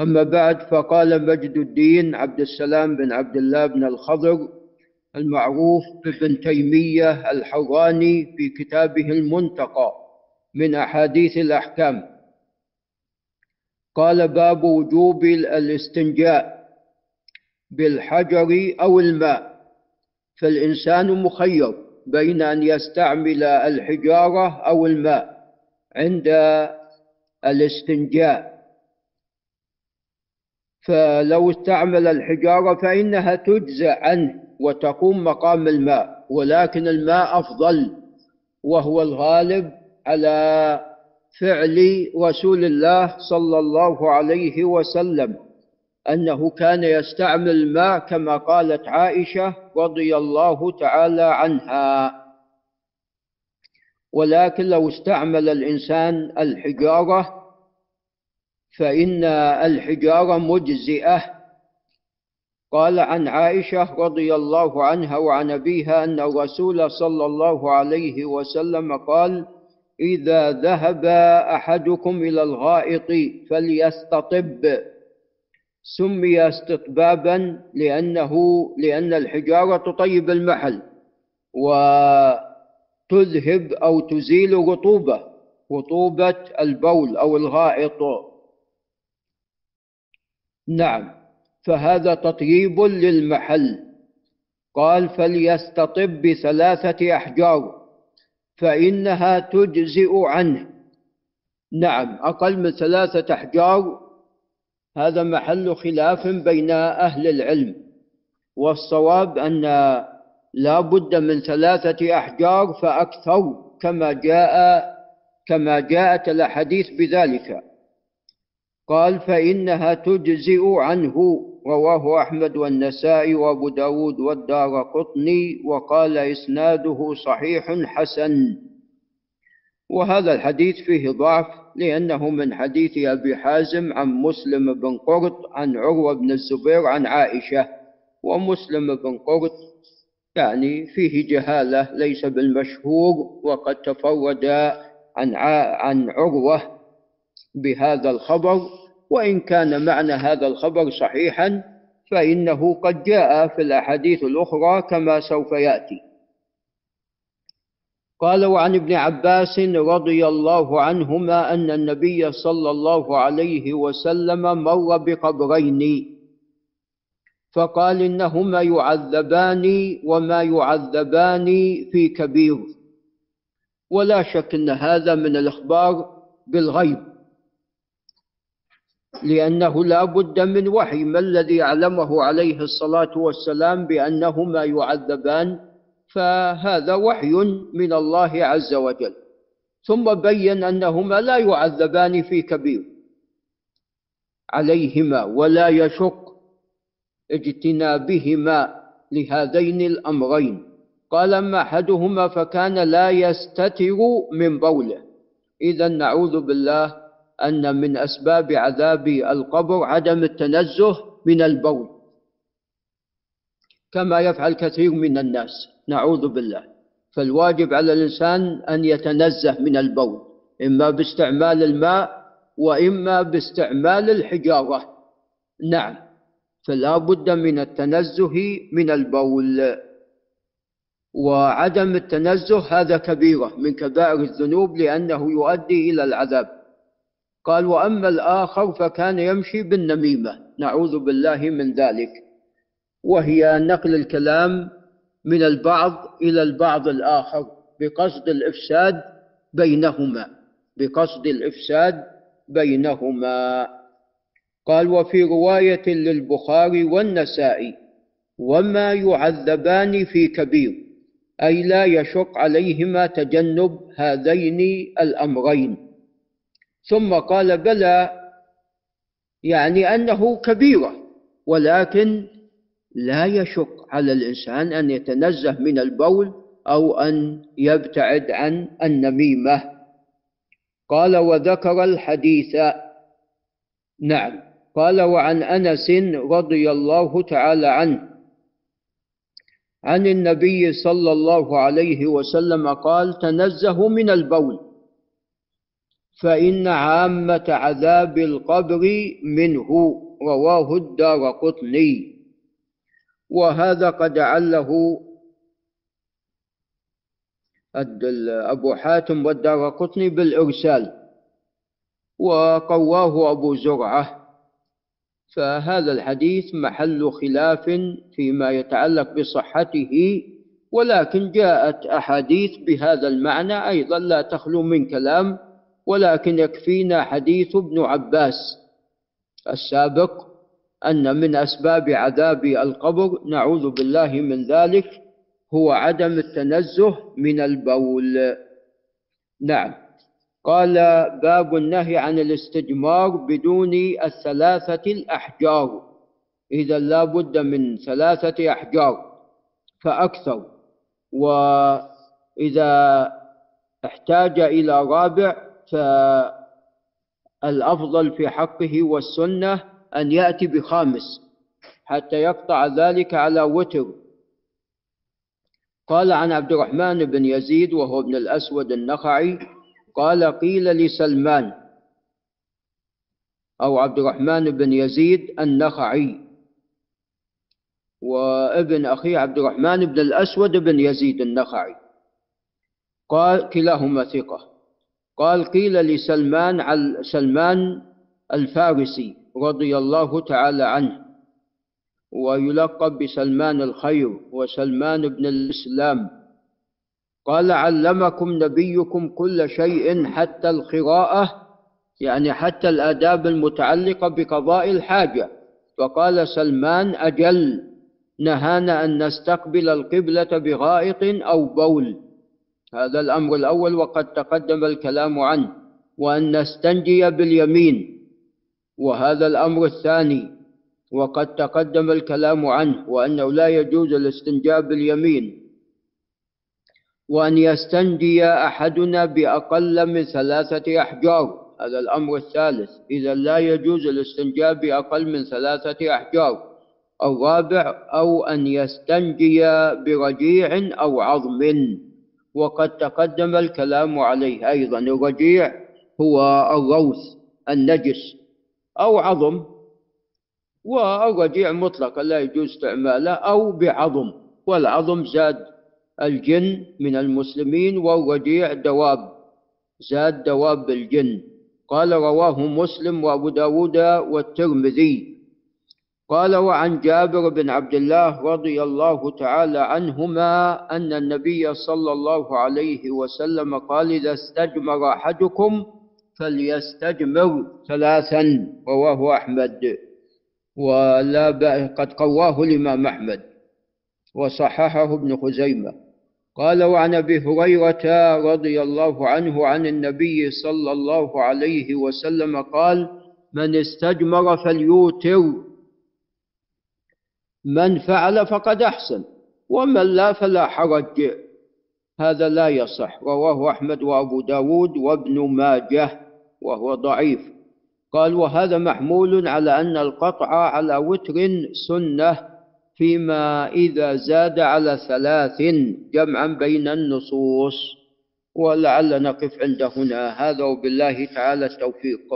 أما بعد فقال مجد الدين عبد السلام بن عبد الله بن الخضر المعروف بابن تيمية الحراني في كتابه المنتقى من أحاديث الأحكام. قال باب وجوب الاستنجاء بالحجر أو الماء. فالإنسان مخير بين أن يستعمل الحجارة أو الماء عند الاستنجاء. فلو استعمل الحجارة فإنها تجزى عنه وتقوم مقام الماء ولكن الماء أفضل وهو الغالب على فعل رسول الله صلى الله عليه وسلم أنه كان يستعمل الماء كما قالت عائشة رضي الله تعالى عنها. ولكن لو استعمل الإنسان الحجارة فإن الحجارة مجزئة. قال عن عائشة رضي الله عنها وعن أبيها أن الرسول صلى الله عليه وسلم قال إذا ذهب أحدكم إلى الغائط فليستطب. سمي استطبابا لأنه لأن الحجارة تطيب المحل وتذهب أو تزيل رطوبة رطوبة البول أو الغائط. نعم. فهذا تطيب للمحل. قال فليستطب بثلاثة أحجار فإنها تجزئ عنه. نعم أقل من ثلاثة أحجار. هذا محل خلاف بين أهل العلم. والصواب أن لا بد من ثلاثة أحجار فأكثر كما جاء كما جاءت الأحاديث بذلك. قال فإنها تجزئ عنه رواه أحمد والنسائي وأبو داود والدار قطني وقال إسناده صحيح حسن. وهذا الحديث فيه ضعف لأنه من حديث أبي حازم عن مسلم بن قرط عن عروة بن الزبير عن عائشة ومسلم بن قرط يعني فيه جهالة ليس بالمشهور وقد تفرد عن عن عروة بهذا الخبر وإن كان معنى هذا الخبر صحيحا فإنه قد جاء في الأحاديث الأخرى كما سوف يأتي. قال وعن ابن عباس رضي الله عنهما أن النبي صلى الله عليه وسلم مر بقبرين فقال إنهما يعذبان وما يعذبان في كبير ولا شك أن هذا من الإخبار بالغيب. لأنه لا بد من وحي ما الذي أعلمه عليه الصلاة والسلام بأنهما يعذبان؟ فهذا وحي من الله عز وجل. ثم بين أنهما لا يعذبان في كبير. عليهما ولا يشق اجتنابهما لهذين الأمرين. قال أما أحدهما فكان لا يستتر من بوله. إذا نعوذ بالله أن من أسباب عذاب القبر عدم التنزه من البول. كما يفعل كثير من الناس نعوذ بالله. فالواجب على الإنسان أن يتنزه من البول إما باستعمال الماء وإما باستعمال الحجارة. نعم فلا بد من التنزه من البول. وعدم التنزه هذا كبيرة من كبائر الذنوب لأنه يؤدي إلى العذاب. قال وأما الآخر فكان يمشي بالنميمة. نعوذ بالله من ذلك. وهي نقل الكلام من البعض إلى البعض الآخر بقصد الإفساد بينهما. بقصد الإفساد بينهما. قال وفي رواية للبخاري والنسائي وما يعذبان في كبير أي لا يشق عليهما تجنب هذين الأمرين. ثم قال بلى يعني أنه كبيرة ولكن لا يشق على الإنسان أن يتنزه من البول أو أن يبتعد عن النميمة. قال وذكر الحديث. نعم. قال وعن أنس رضي الله تعالى عنه عن النبي صلى الله عليه وسلم قال تنزهوا من البول. فإن عامة عذاب القبر منه رواه الدار قطني. وهذا قد عله أبو حاتم والدار قطني بالإرسال. وقواه أبو زرعة. فهذا الحديث محل خلاف فيما يتعلق بصحته ولكن جاءت أحاديث بهذا المعنى أيضا لا تخلو من كلام ولكن يكفينا حديث ابن عباس السابق أن من أسباب عذاب القبر نعوذ بالله من ذلك هو عدم التنزه من البول. نعم. قال باب النهي عن الاستجمار بدون الثلاثة الأحجار. إذا لا بد من ثلاثة أحجار فأكثر. وإذا احتاج إلى رابع فالأفضل في حقه والسنة أن يأتي بخامس حتى يقطع ذلك على وتر. قال عن عبد الرحمن بن يزيد وهو ابن الأسود النخعي قال قيل لسلمان أو عبد الرحمن بن يزيد النخعي وابن أخيه عبد الرحمن بن الأسود بن يزيد النخعي. قال كلاهما ثقة. قال قيل لسلمان سلمان الفارسي رضي الله تعالى عنه ويلقب بسلمان الخير وسلمان بن الإسلام. قال علمكم نبيكم كل شيء حتى القراءة يعني حتى الآداب المتعلقة بقضاء الحاجة. فقال سلمان أجل نهانا أن نستقبل القبلة بغائط أو بول. هذا الأمر الأول وقد تقدم الكلام عنه وأن نستنجي باليمين وهذا الأمر الثاني وقد تقدم الكلام عنه وأنه لا يجوز الاستنجاء باليمين وأن يستنجي أحدنا بأقل من ثلاثة أحجار هذا الأمر الثالث. إذا لا يجوز الاستنجاء بأقل من ثلاثة أحجار الرابع أو أن يستنجي برجيع أو عظم. وقد تقدم الكلام عليه أيضا. الرجيع هو الروث النجس أو عظم والرجيع مطلقا لا يجوز استعماله أو بعظم. والعظم زاد الجن من المسلمين والرجيع دواب زاد دواب الجن قال رواه مسلم وأبو داود والترمذي. قال وعن جابر بن عبد الله رضي الله تعالى عنهما أن النبي صلى الله عليه وسلم قال إذا استجمر أحدكم فليستجمر ثلاثا رواه أحمد. ولا قد قواه الإمام أحمد. وصححه ابن خزيمة. قال وعن أبي هريرة رضي الله عنه عن النبي صلى الله عليه وسلم قال من استجمر فليوتر من فعل فقد أحسن ومن لا فلا حرج هذا لا يصح. رواه أحمد وأبو داود وابن ماجه وهو ضعيف. قال وهذا محمول على أن القطع على وتر سنة فيما إذا زاد على ثلاث جمعا بين النصوص ولعل نقف عند هنا. هذا وبالله تعالى التوفيق.